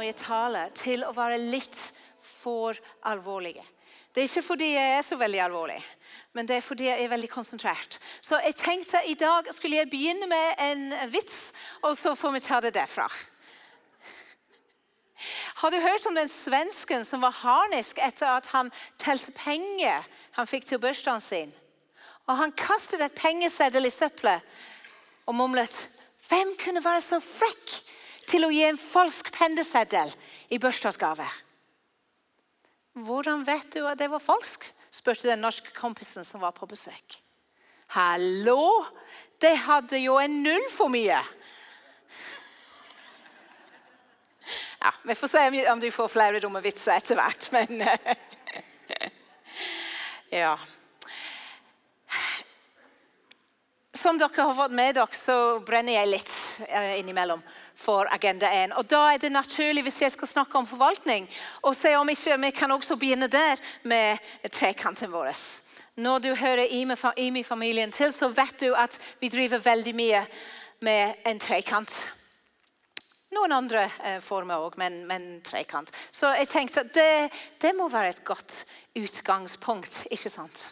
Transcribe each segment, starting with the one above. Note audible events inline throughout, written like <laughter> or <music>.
når jeg taler, til å være litt for alvorlige. Det er ikke fordi jeg er så veldig alvorlig, men det er fordi jeg er veldig konsentrert. Så jeg tenkte i dag skulle jeg begynne med en vits, og så får vi ta det derfra. Har du hørt om den svensken som var harnisk etter at han telte penger han fikk til bursdagen sin? Og Han kastet et pengeseddel i søpla og mumlet Hvem kunne være så frekk til å gi en falsk penneseddel i bursdagsgave? Hvordan vet du at det var falsk? spurte den norske kompisen som var på besøk. Hallo! Det hadde jo en null for mye. Ja, Vi får se om du får flere dumme vitser etter hvert, men <laughs> Ja. Som dere har fått med dere, så brenner jeg litt eh, innimellom for Agenda 1. Og Da er det naturlig, hvis jeg skal snakke om forvaltning, å se om ikke vi kan også begynne der med trekanten vår. Når du hører IMI-familien til, så vet du at vi driver veldig mye med en trekant. Noen andre eh, former òg, men, men, trekant. Så jeg tenkte at det, det må være et godt utgangspunkt, ikke sant?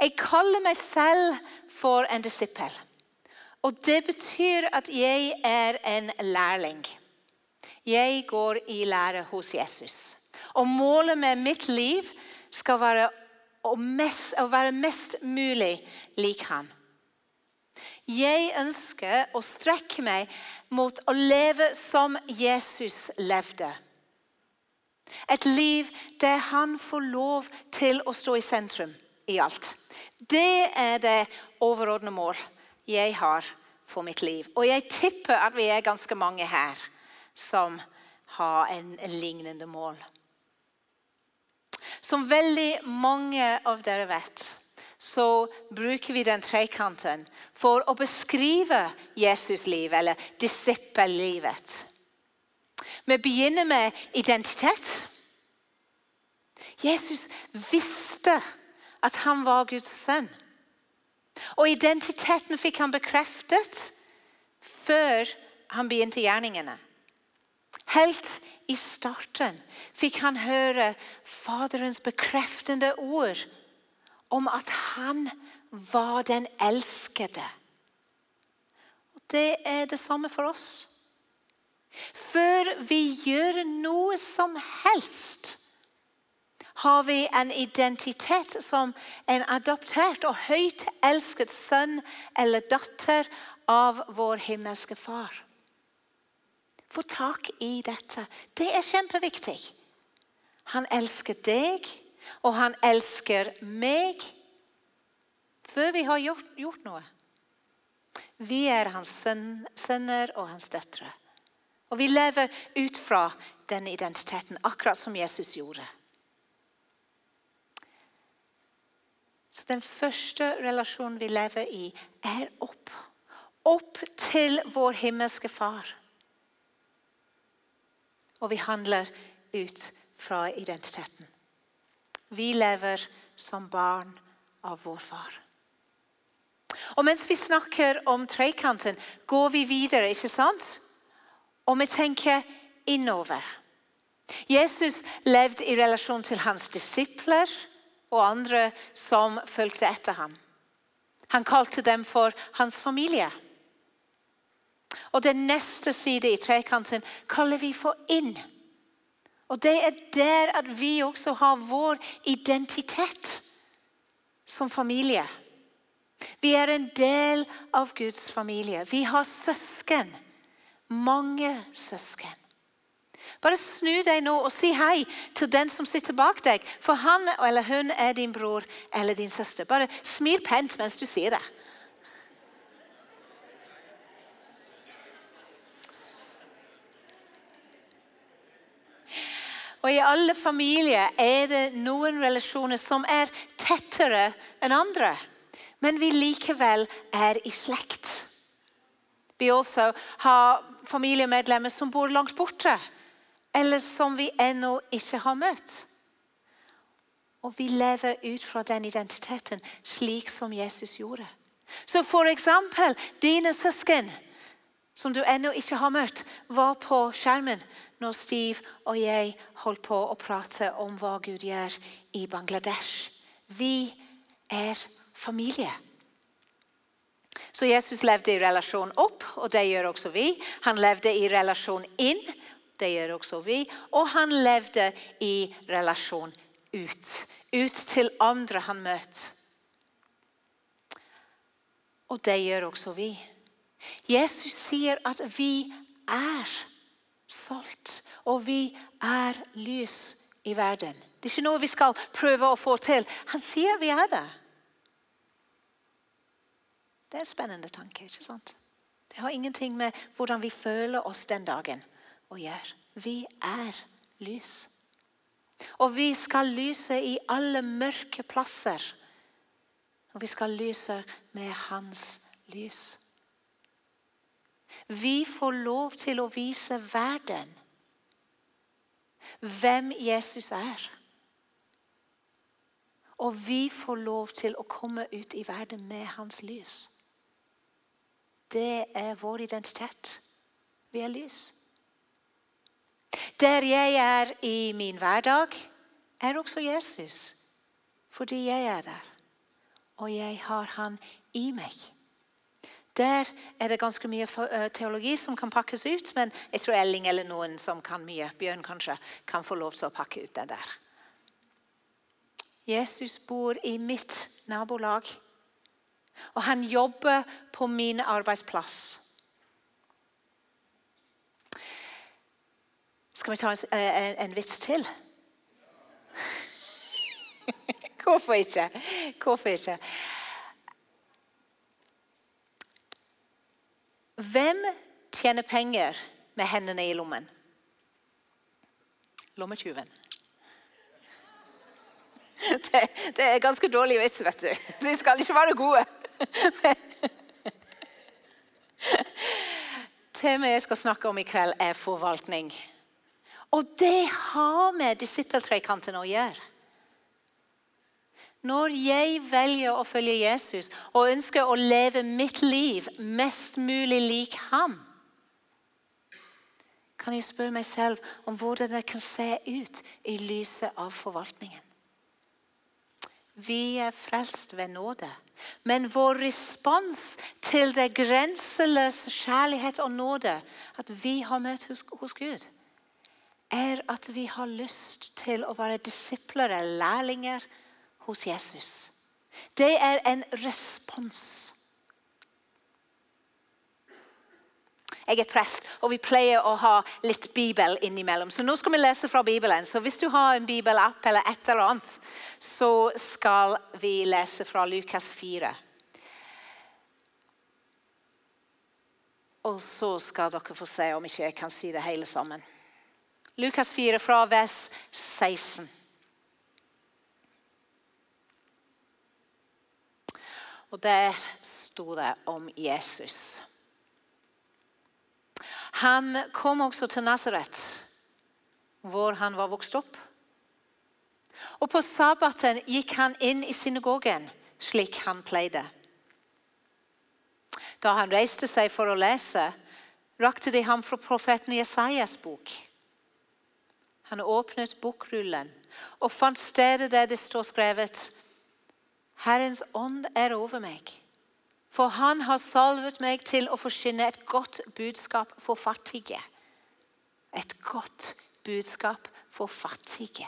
Jeg kaller meg selv for en disippel. Og det betyr at jeg er en lærling. Jeg går i lære hos Jesus. Og målet med mitt liv skal være å, mest, å være mest mulig lik han. Jeg ønsker å strekke meg mot å leve som Jesus levde. Et liv der han får lov til å stå i sentrum i alt. Det er det overordnede mål jeg har for mitt liv. Og jeg tipper at vi er ganske mange her som har en, en lignende mål. Som veldig mange av dere vet, så bruker vi den trekanten for å beskrive Jesus' liv, eller disippellivet. Vi begynner med identitet. Jesus visste at han var Guds sønn. Og identiteten fikk han bekreftet før han begynte gjerningene. Helt i starten fikk han høre Faderens bekreftende ord om at han var den elskede. Og Det er det samme for oss. Før vi gjør noe som helst, har vi en identitet som en adoptert og høyt elsket sønn eller datter av vår himmelske far. Få tak i dette. Det er kjempeviktig. Han elsker deg, og han elsker meg før vi har gjort, gjort noe. Vi er hans sønner og hans døtre. Og vi lever ut fra den identiteten, akkurat som Jesus gjorde. Så den første relasjonen vi lever i, er opp. Opp til vår himmelske Far. Og vi handler ut fra identiteten. Vi lever som barn av vår far. Og mens vi snakker om trekanten, går vi videre, ikke sant? Og vi tenker innover. Jesus levde i relasjon til hans disipler og andre som fulgte etter ham. Han kalte dem for hans familie. Og Den neste side i trekanten kaller vi for inn. Og Det er der at vi også har vår identitet som familie. Vi er en del av Guds familie. Vi har søsken. Mange søsken. Bare snu deg nå og si hei til den som sitter bak deg. For han eller hun er din bror eller din søster. Bare smil pent mens du sier det. Og I alle familier er det noen relasjoner som er tettere enn andre. Men vi likevel er i slekt. Vi også har familiemedlemmer som bor langt borte eller som vi ennå ikke har møtt. Og vi lever ut fra den identiteten slik som Jesus gjorde. Så for eksempel dine søsken som du ennå ikke har møtt, var på skjermen når Steve og jeg holdt på å prate om hva Gud gjør i Bangladesh. Vi er familie. Så Jesus levde i relasjon opp, og det gjør også vi. Han levde i relasjon inn, det gjør også vi. Og han levde i relasjon ut. Ut til andre han møtte. Og det gjør også vi. Jesus sier at vi er salt, og vi er lys i verden. Det er ikke noe vi skal prøve å få til. Han sier vi er det. Det er en spennende tanke. ikke sant? Det har ingenting med hvordan vi føler oss den dagen å gjøre. Vi er lys. Og vi skal lyse i alle mørke plasser. Og vi skal lyse med hans lys. Vi får lov til å vise verden hvem Jesus er. Og vi får lov til å komme ut i verden med hans lys. Det er vår identitet. Vi er lys. Der jeg er i min hverdag, er også Jesus. Fordi jeg er der. Og jeg har han i meg. Der er det ganske mye eh, teologi som kan pakkes ut, men jeg tror Elling eller noen som kan mye, Bjørn kanskje, kan få lov til å pakke ut det der. Jesus bor i mitt nabolag. Og han jobber på min arbeidsplass. Skal vi ta en, en, en vits til? <laughs> Hvorfor ikke? Hvorfor ikke? Hvem tjener penger med hendene i lommen? Lommetyven. <laughs> Det, det, er ganske dårlig vits, vet du. De skal ikke være gode. <laughs> Temaet jeg skal snakke om i kveld, er forvaltning. Og det har med disippeltrekanten å gjøre. Når jeg velger å følge Jesus og ønsker å leve mitt liv mest mulig lik ham, kan jeg spørre meg selv om hvordan det kan se ut i lyset av forvaltningen. Vi er frelst ved nåde. Men vår respons til det grenseløse kjærlighet og nåde at vi har møtt hos, Gud, er at vi har lyst til å være disipler eller lærlinger hos Jesus. Det er en respons. Jeg er prest, og vi pleier å ha litt Bibel innimellom. Så nå skal vi lese fra Bibelen. Så hvis du har en bibelapp eller et eller annet, så skal vi lese fra Lukas 4. Og så skal dere få se om ikke jeg kan si det hele sammen. Lukas 4 fra vers 16. Og der sto det om Jesus. Han kom også til Nasaret, hvor han var vokst opp. Og På sabbaten gikk han inn i synagogen, slik han pleide. Da han reiste seg for å lese, rakte de ham fra profeten Jesajas bok. Han åpnet bokrullen og fant stedet der det står skrevet Herrens ånd er over meg for han har salvet meg til å forkynne et godt budskap for fattige. Et godt budskap for fattige.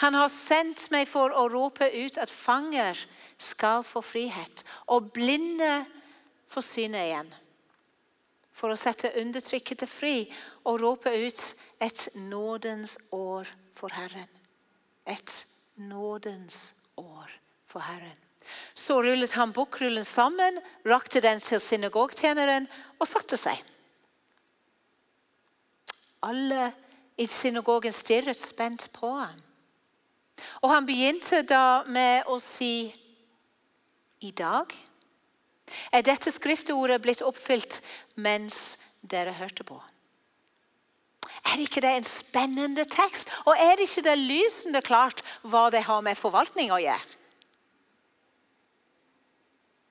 Han har sendt meg for å rope ut at fanger skal få frihet, og blinde få synet igjen. For å sette undertrykkede fri og rope ut et nådens år for Herren. Et nådens år for Herren. Så rullet han bokrullen sammen, rakte den til synagogtjeneren og satte seg. Alle i synagogen stirret spent på ham. Og han begynte da med å si I dag er dette skriftordet blitt oppfylt mens dere hørte på? Er ikke det en spennende tekst? Og er ikke det lysende klart hva det har med forvaltning å gjøre?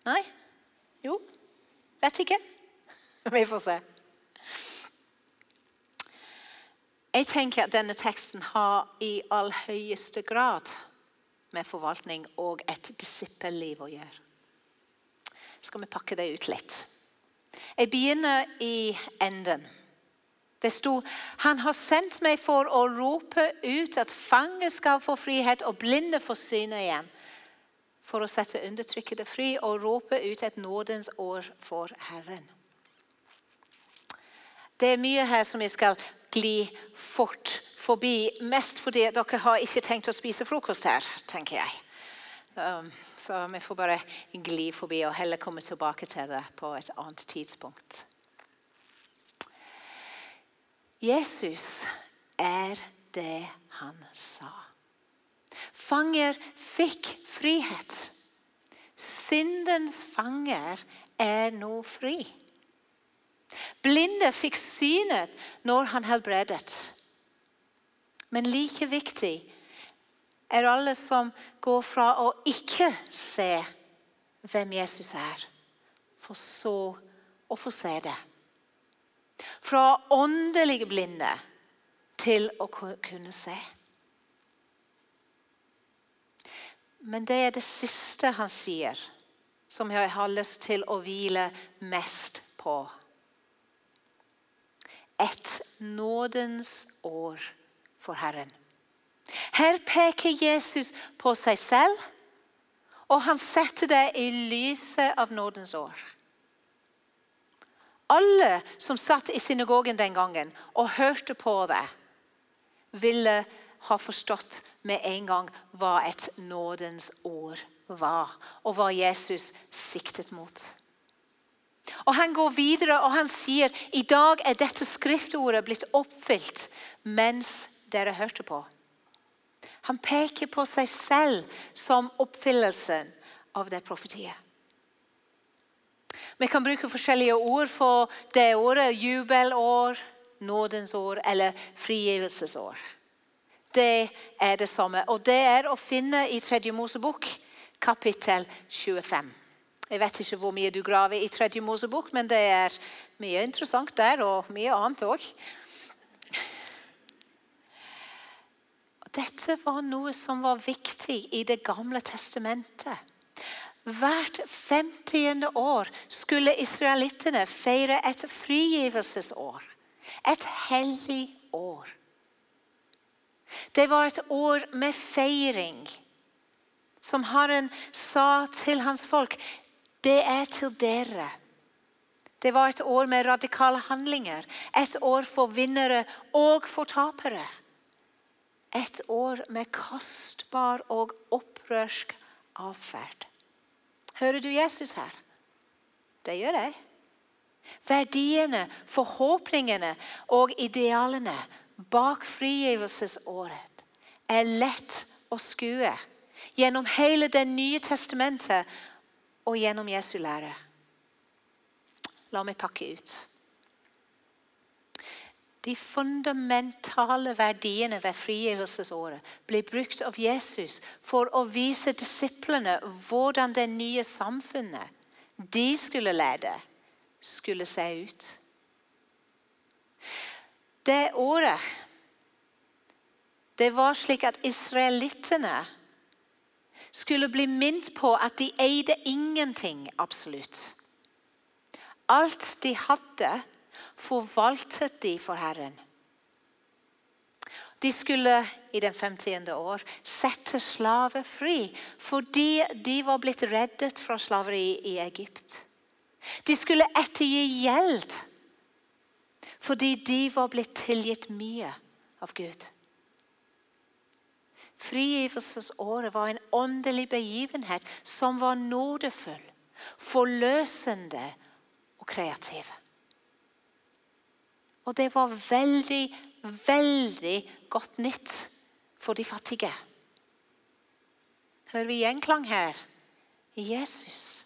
Nei? Jo? Vet ikke. <laughs> Vi får se. Jeg tenker at denne teksten har i all høyeste grad med forvaltning og et disippelliv å gjøre. Skal vi pakke det ut litt? Jeg begynner i enden. Det sto Han har sendt meg for å rope ut at fanger skal få frihet og blinde få syne igjen. For å sette undertrykkede fri og rope ut et nådens år for Herren. Det er mye her som jeg skal gli fort forbi. Mest fordi dere har ikke tenkt å spise frokost her, tenker jeg. Um, så vi får bare gli forbi og heller komme tilbake til det på et annet tidspunkt. Jesus er det han sa. Fanger fikk frihet. Syndens fanger er nå fri. Blinde fikk synet når han helbredet. Men like viktig er alle som går fra å ikke se hvem Jesus er, for så å få se det. Fra åndelige blinde til å kunne se. Men det er det siste han sier, som jeg har lyst til å hvile mest på et nådens år for Herren. Her peker Jesus på seg selv, og han setter det i lyset av nådens år. Alle som satt i synagogen den gangen og hørte på det, ville ha forstått med en gang hva et nådens år var, og hva Jesus siktet mot. Og Han går videre og han sier i dag er dette skriftordet blitt oppfylt mens dere hørte på. Han peker på seg selv som oppfyllelsen av det profetiet. Vi kan bruke forskjellige ord for det året. Jubelår, nådens år eller frigivelsesår. Det er det samme. Og det er å finne i Tredje Mosebok, kapittel 25. Jeg vet ikke hvor mye du graver i Tredje Mosebok, men det er mye interessant der, og mye annet òg. Dette var noe som var viktig i Det gamle testamentet. Hvert femtiende år skulle israelittene feire et frigivelsesår. Et hellig år. Det var et år med feiring. Som Herren sa til hans folk det er til dere. Det var et år med radikale handlinger. Et år for vinnere og for tapere. Et år med kostbar og opprørsk atferd. Hører du Jesus her? Det gjør jeg. Verdiene, forhåpningene og idealene bak frigivelsesåret er lett å skue gjennom hele Det nye testamentet og gjennom Jesu lære. La meg pakke ut. De fundamentale verdiene ved frigivelsesåret ble brukt av Jesus for å vise disiplene hvordan det nye samfunnet de skulle lede, skulle se ut. Det året det var slik at israelittene skulle bli minnet på at de eide ingenting absolutt. Alt de hadde, forvaltet de for Herren. De skulle i den 50. år sette slaver fri fordi de var blitt reddet fra slaveri i Egypt. De skulle ettergi gjeld fordi de var blitt tilgitt mye av Gud. Frigivelsesåret var en åndelig begivenhet som var nådefull, forløsende og kreativ. Og det var veldig, veldig godt nytt for de fattige. Hører vi gjenklang her? Jesus.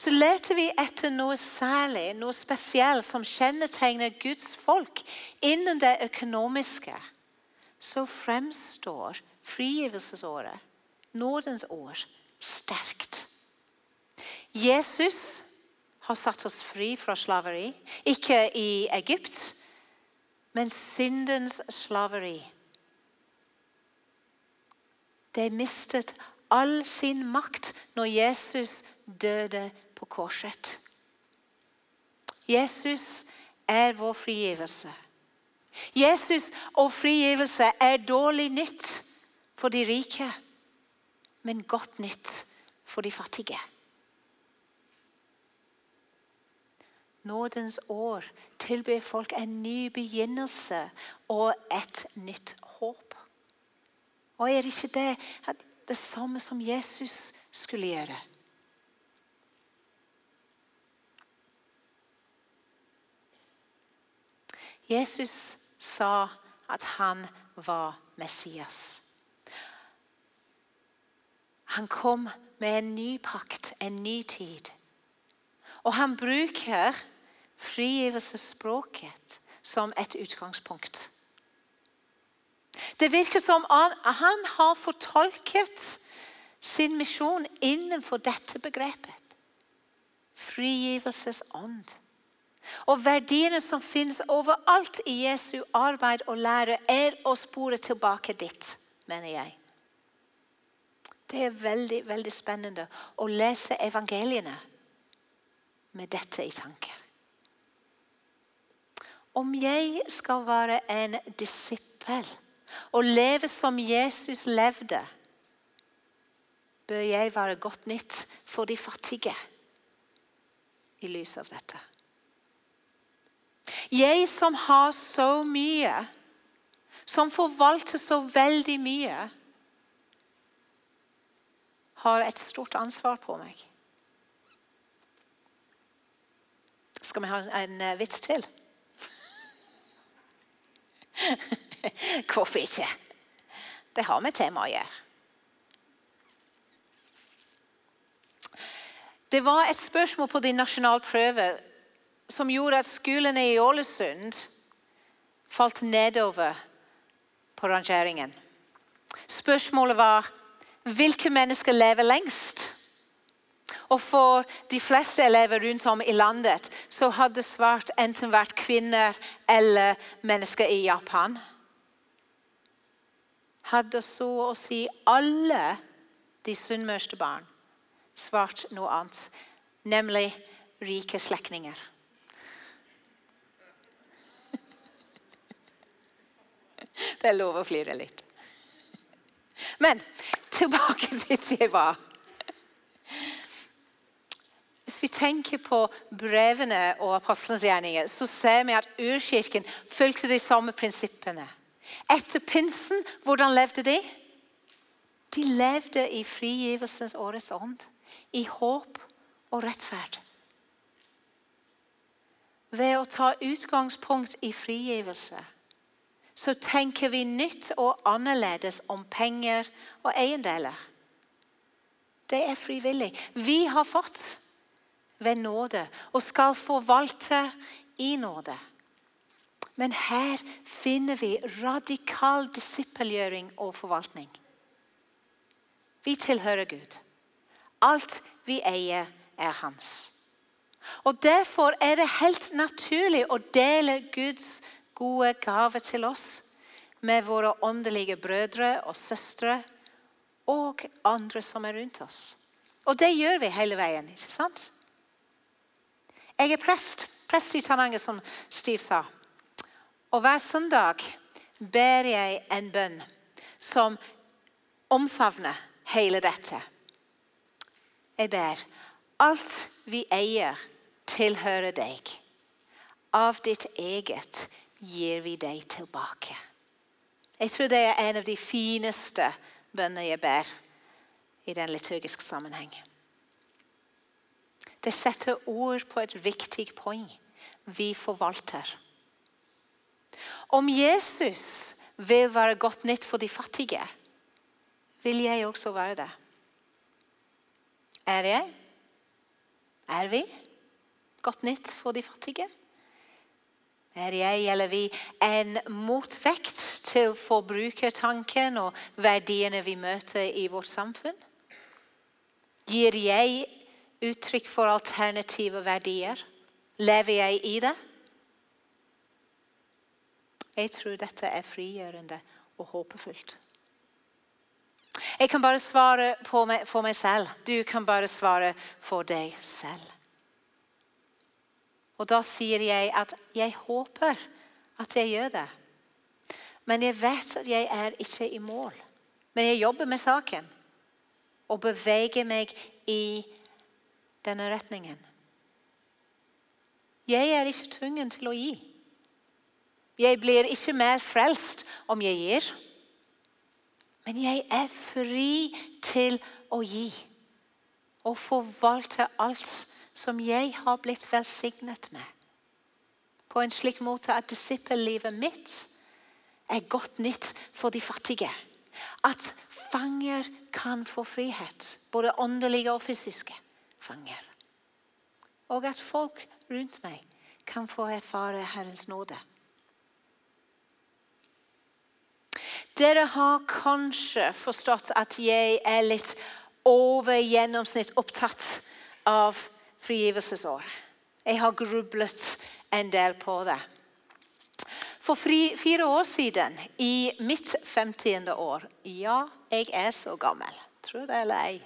Så leter vi etter noe særlig, noe spesielt som kjennetegner Guds folk innen det økonomiske så fremstår frigivelsesåret, nådens år, sterkt. Jesus har satt oss fri fra slaveri. Ikke i Egypt, men syndens slaveri. De mistet all sin makt når Jesus døde på korset. Jesus er vår frigivelse. Jesus og frigivelse er dårlig nytt for de rike, men godt nytt for de fattige. Nådens år tilbyr folk en ny begynnelse og et nytt håp. Og er det ikke det det samme som Jesus skulle gjøre? Jesus sa at han var Messias. Han kom med en ny pakt, en ny tid. Og han bruker frigivelsesspråket som et utgangspunkt. Det virker som han har fortolket sin misjon innenfor dette begrepet. Frigivelsesånd. Og verdiene som finnes overalt i Jesu arbeid og lære, er å spore tilbake dit, mener jeg. Det er veldig, veldig spennende å lese evangeliene med dette i tanker. Om jeg skal være en disippel og leve som Jesus levde, bør jeg være godt nytt for de fattige i lys av dette. Jeg som har så mye, som forvalter så veldig mye, har et stort ansvar på meg. Skal vi ha en eh, vits til? <laughs> Hvorfor ikke? Det har med temaet å gjøre. Det var et spørsmål på din nasjonalprøve som gjorde at skolene i Ålesund falt nedover på rangeringen. Spørsmålet var hvilke mennesker lever lengst? Og for de fleste elever rundt om i landet så hadde svart enten vært kvinner eller mennesker i Japan. Hadde så å si alle de sunnmørste barn svart noe annet, nemlig rike slektninger. <laughs> Det er lov å flire litt. Men tilbake dit jeg var. Vi tenker på brevene og apostlenes gjerninger, så ser vi at urkirken fulgte de samme prinsippene. Etter pinsen, hvordan levde de? De levde i frigivelsens årets ånd. I håp og rettferd. Ved å ta utgangspunkt i frigivelse så tenker vi nytt og annerledes om penger og eiendeler. Det er frivillig. Vi har fått ved nåde og skal forvalte i nåde. Men her finner vi radikal disippelgjøring og forvaltning. Vi tilhører Gud. Alt vi eier, er hans. Og Derfor er det helt naturlig å dele Guds gode gave til oss med våre åndelige brødre og søstre og andre som er rundt oss. Og det gjør vi hele veien. ikke sant? Jeg er prest, prest i Tananger, som Steve sa. Og hver søndag ber jeg en bønn som omfavner hele dette. Jeg ber alt vi eier, tilhører deg. Av ditt eget gir vi deg tilbake. Jeg tror det er en av de fineste bønner jeg ber i den liturgiske sammenheng. Det setter ord på et viktig poeng. Vi forvalter. Om Jesus vil være godt nytt for de fattige, vil jeg også være det. Er jeg? Er vi godt nytt for de fattige? Er jeg eller vi en motvekt til forbrukertanken og verdiene vi møter i vårt samfunn? Gir jeg uttrykk for alternative verdier? Lever jeg i det? Jeg tror dette er frigjørende og håpefullt. Jeg kan bare svare meg, for meg selv. Du kan bare svare for deg selv. Og da sier jeg at jeg håper at jeg gjør det. Men jeg vet at jeg er ikke i mål. Men jeg jobber med saken og beveger meg i denne retningen. Jeg er ikke tvungen til å gi. Jeg blir ikke mer frelst om jeg gir. Men jeg er fri til å gi og forvalte alt som jeg har blitt velsignet med. På en slik måte at disippellivet mitt er godt nytt for de fattige. At fanger kan få frihet, både åndelige og fysiske fanger. Og at folk rundt meg kan få erfare Herrens nåde. Dere har kanskje forstått at jeg er litt over gjennomsnitt opptatt av frigivelsesår. Jeg har grublet en del på det. For fire år siden, i mitt 50. år Ja, jeg er så gammel, tror det eller ei.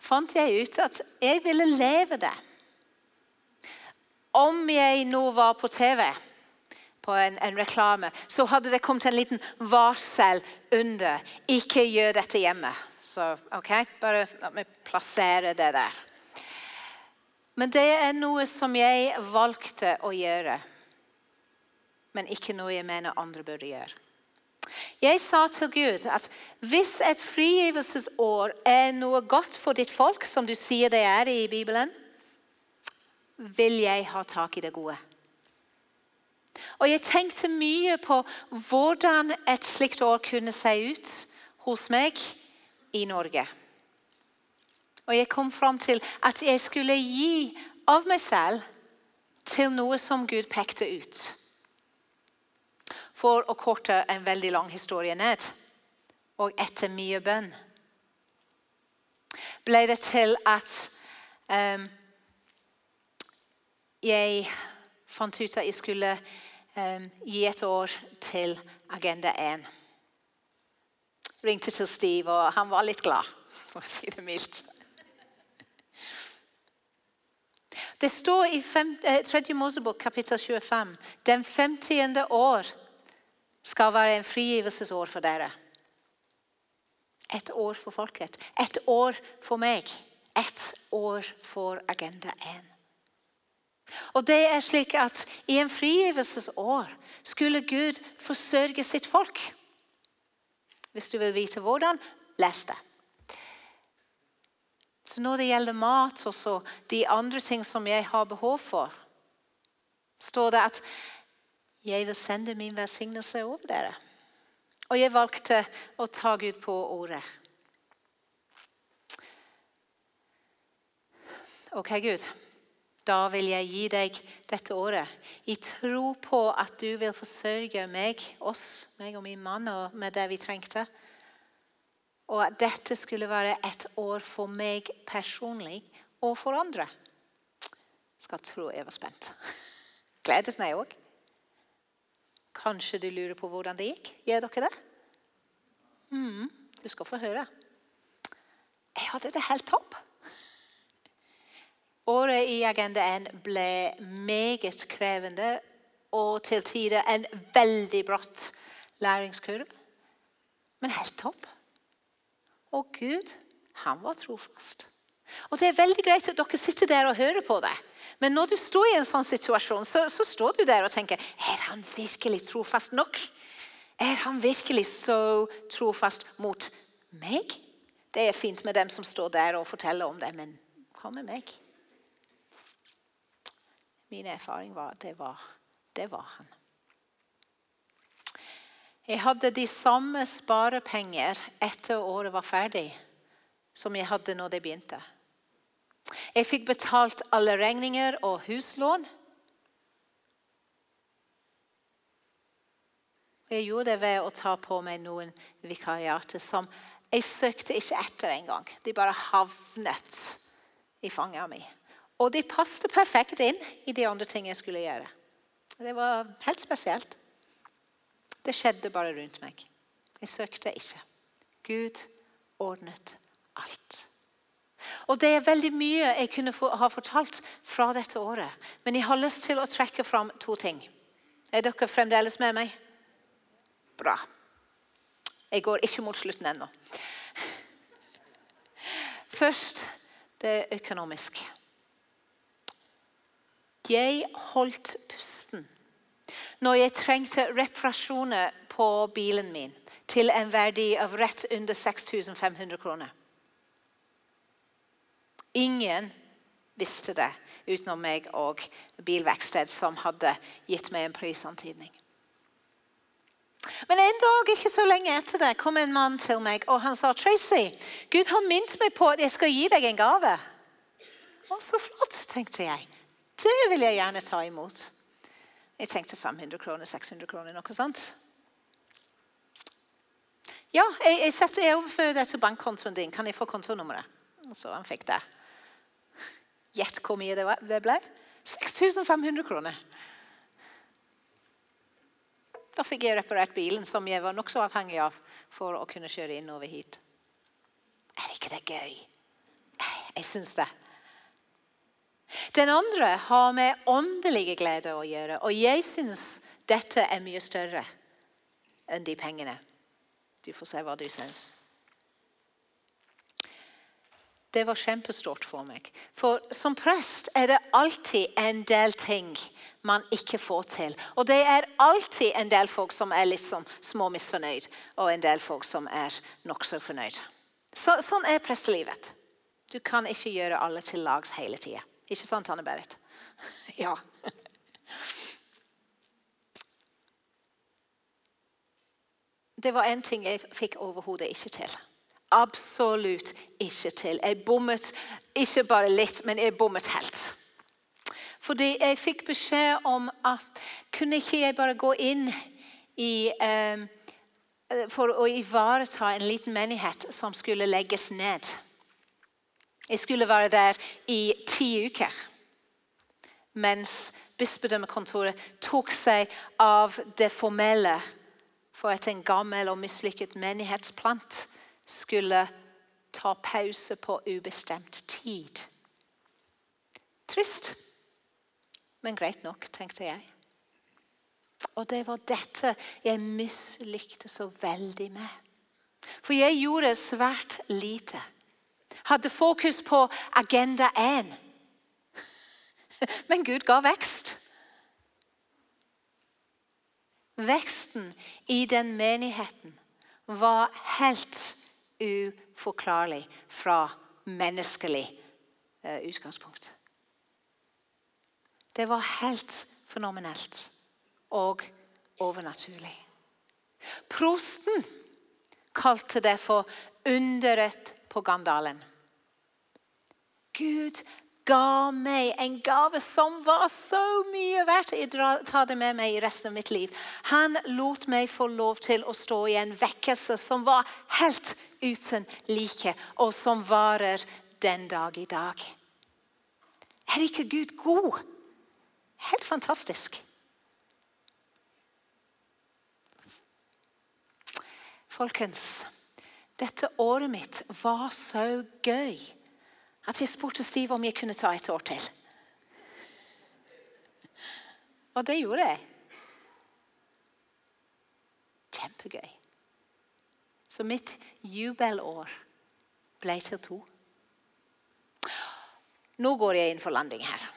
Fant jeg ut at jeg ville leve det. Om jeg nå var på TV på en, en, reklame, så hadde det kommet en liten varsel under. Ikke gjør dette hjemme. Så ok, bare plassere det der. Men det er noe som jeg valgte å gjøre. Men ikke noe jeg mener andre burde gjøre. Jeg sa til Gud at hvis et frigivelsesår er noe godt for ditt folk, som du sier det er i Bibelen, vil jeg ha tak i det gode. Og Jeg tenkte mye på hvordan et slikt år kunne se ut hos meg i Norge. Og jeg kom fram til at jeg skulle gi av meg selv til noe som Gud pekte ut. For å korte en veldig lang historie ned, og etter mye bønn, ble det til at um, jeg fant ut at jeg skulle um, gi et år til Agenda 1. Ringte til Steve, og han var litt glad, for å si det mildt. Det står i 3. Eh, Mosebok kapittel 25 den 50. år skal være en frigivelsesår for dere. Et år for folket. Et år for meg. Et år for Agenda 1. Og det er slik at I en frigivelsesår skulle Gud forsørge sitt folk. Hvis du vil vite hvordan, les det. Så Når det gjelder mat og de andre ting som jeg har behov for, står det at jeg vil sende min velsignelse over dere. Og jeg valgte å ta Gud på ordet. Ok, Gud. Da vil jeg gi deg dette året i tro på at du vil forsørge meg, oss, meg og min mann, og med det vi trengte. Og at dette skulle være et år for meg personlig og for andre. Skal tro jeg var spent. <laughs> Gledet meg òg. Kanskje du lurer på hvordan det gikk? Gjør dere det? Mm, du skal få høre. Jeg hadde det helt topp. Året i Agenda 1 ble meget krevende og til tider en veldig bratt læringskurv. Men helt topp. Og Gud, han var trofast. Og Det er veldig greit at dere sitter der og hører på det. Men når du står i en sånn situasjon, så, så står du der og tenker Er han virkelig trofast nok? Er han virkelig så trofast mot meg? Det er fint med dem som står der og forteller om det, men hva med meg? Min erfaring var at det var, det var han. Jeg hadde de samme sparepenger etter året var ferdig, som jeg hadde når det begynte. Jeg fikk betalt alle regninger og huslån. Jeg gjorde det ved å ta på meg noen vikariater som jeg søkte ikke etter engang. De bare havnet i fanget mitt. Og de passet perfekt inn i de andre tingene jeg skulle gjøre. Det var helt spesielt. Det skjedde bare rundt meg. Jeg søkte ikke. Gud ordnet alt. Og Det er veldig mye jeg kunne ha fortalt fra dette året. Men jeg har lyst til å trekke fram to ting. Er dere fremdeles med meg? Bra. Jeg går ikke mot slutten ennå. Først det økonomiske. Jeg holdt pusten når jeg trengte reparasjoner på bilen min til en verdi av rett under 6500 kroner. Ingen visste det utenom meg og bilverksted som hadde gitt meg en prisantydning. Men en dag ikke så lenge etter det kom en mann til meg og han sa Tracy, Gud har minnet meg på at jeg skal gi deg en gave. Å, så flott, tenkte jeg. Det vil jeg gjerne ta imot. Jeg tenkte 500 kroner, 600 kroner, noe sånt. Ja, jeg, jeg, setter, jeg overfører det til bankkontoen din. Kan jeg få kontonummeret? Så han fikk det. Gjett hvor mye det ble? 6500 kroner. Da fikk jeg reparert bilen, som jeg var nokså avhengig av for å kunne kjøre innover hit. Er ikke det gøy? Jeg syns det. Den andre har med åndelige glede å gjøre, og jeg syns dette er mye større enn de pengene. Du får se hva du syns. Det var kjempestort for meg. For som prest er det alltid en del ting man ikke får til. Og det er alltid en del folk som er litt sånn småmisfornøyd, og en del folk som er nokså fornøyd. Så, sånn er prestelivet. Du kan ikke gjøre alle til lags hele tida. Ikke sant, Anne Berit? <laughs> ja. Det var en ting jeg fikk overhodet ikke til. Absolutt ikke til. Jeg bommet ikke bare litt, men jeg bommet helt. Fordi jeg fikk beskjed om at kunne ikke jeg bare gå inn i eh, For å ivareta en liten menighet som skulle legges ned. Jeg skulle være der i ti uker. Mens bispedømmekontoret tok seg av det formelle for at en gammel og mislykket menighetsplant skulle ta pause på ubestemt tid. Trist, men greit nok, tenkte jeg. Og det var dette jeg mislykte så veldig med. For jeg gjorde svært lite. Hadde fokus på agenda 1. Men Gud ga vekst. Veksten i den menigheten var helt uforklarlig fra menneskelig uh, utgangspunkt. Det var helt fenomenelt og overnaturlig. Prosten kalte det for underet på Gandalen. Gud ga meg en gave som var så mye verdt. Jeg tar det med meg i resten av mitt liv. Han lot meg få lov til å stå i en vekkelse som var helt uten like, og som varer den dag i dag. Er ikke Gud god? Helt fantastisk. Folkens, dette året mitt var så gøy at jeg spurte Steve om jeg kunne ta et år til. Og det gjorde jeg. Kjempegøy. Så mitt jubelår ble til to. Nå går jeg inn for landing her.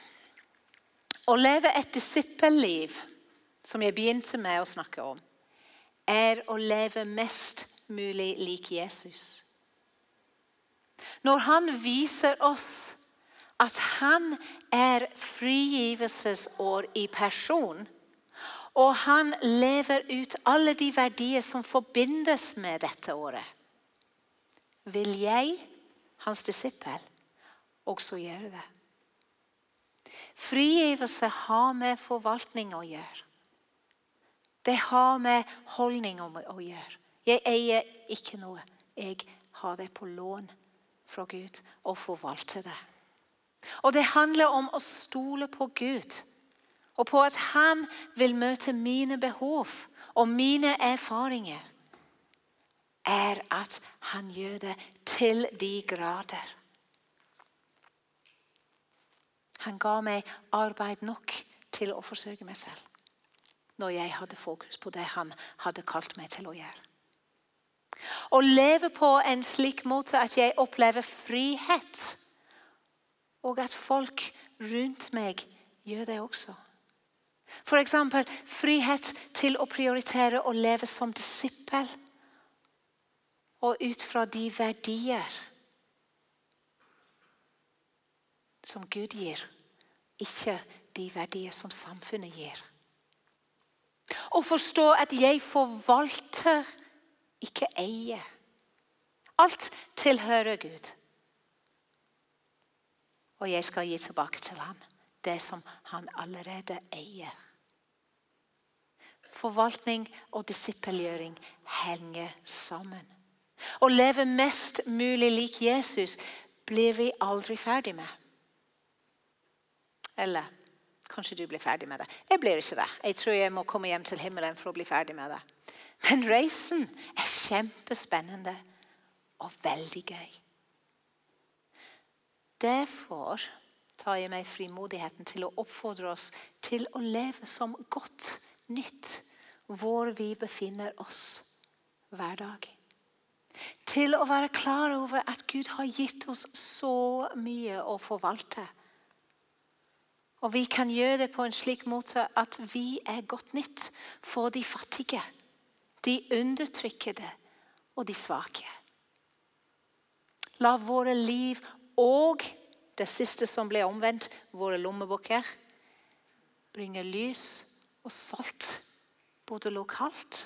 Å leve et disippelliv, som jeg begynte med å snakke om, er å leve mest mulig lik Jesus. Når han viser oss at han er frigivelsesår i person, og han lever ut alle de verdier som forbindes med dette året, vil jeg, hans disippel, også gjøre det. Frigivelse har med forvaltning å gjøre. Det har med holdning å gjøre. Jeg eier ikke noe. Jeg har det på lån fra Gud og forvalte det. Og Det handler om å stole på Gud og på at han vil møte mine behov Og mine erfaringer er at han gjør det til de grader. Han ga meg arbeid nok til å forsøke meg selv når jeg hadde fokus på det han hadde kalt meg til å gjøre. Å leve på en slik måte at jeg opplever frihet, og at folk rundt meg gjør det også. F.eks. frihet til å prioritere å leve som disippel og ut fra de verdier som Gud gir, ikke de verdier som samfunnet gir. Å forstå at jeg forvalter, ikke eier. Alt tilhører Gud. Og jeg skal gi tilbake til ham det som han allerede eier. Forvaltning og disippelgjøring henger sammen. Å leve mest mulig lik Jesus blir vi aldri ferdig med. Eller kanskje du blir ferdig med det. Jeg blir ikke det. Jeg tror jeg må komme hjem til himmelen for å bli ferdig med det. Men reisen er kjempespennende og veldig gøy. Derfor tar jeg meg frimodigheten til å oppfordre oss til å leve som godt nytt hvor vi befinner oss hver dag. Til å være klar over at Gud har gitt oss så mye å forvalte. Og vi kan gjøre det på en slik måte at vi er godt nytt for de fattige, de undertrykkede og de svake. La våre liv og det siste som ble omvendt, våre lommebøker, bringe lys og salt både lokalt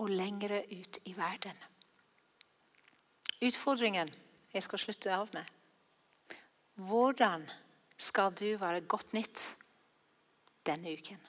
og lengre ut i verden. Utfordringen jeg skal slutte av med Hvordan skal du være godt nytt denne uken?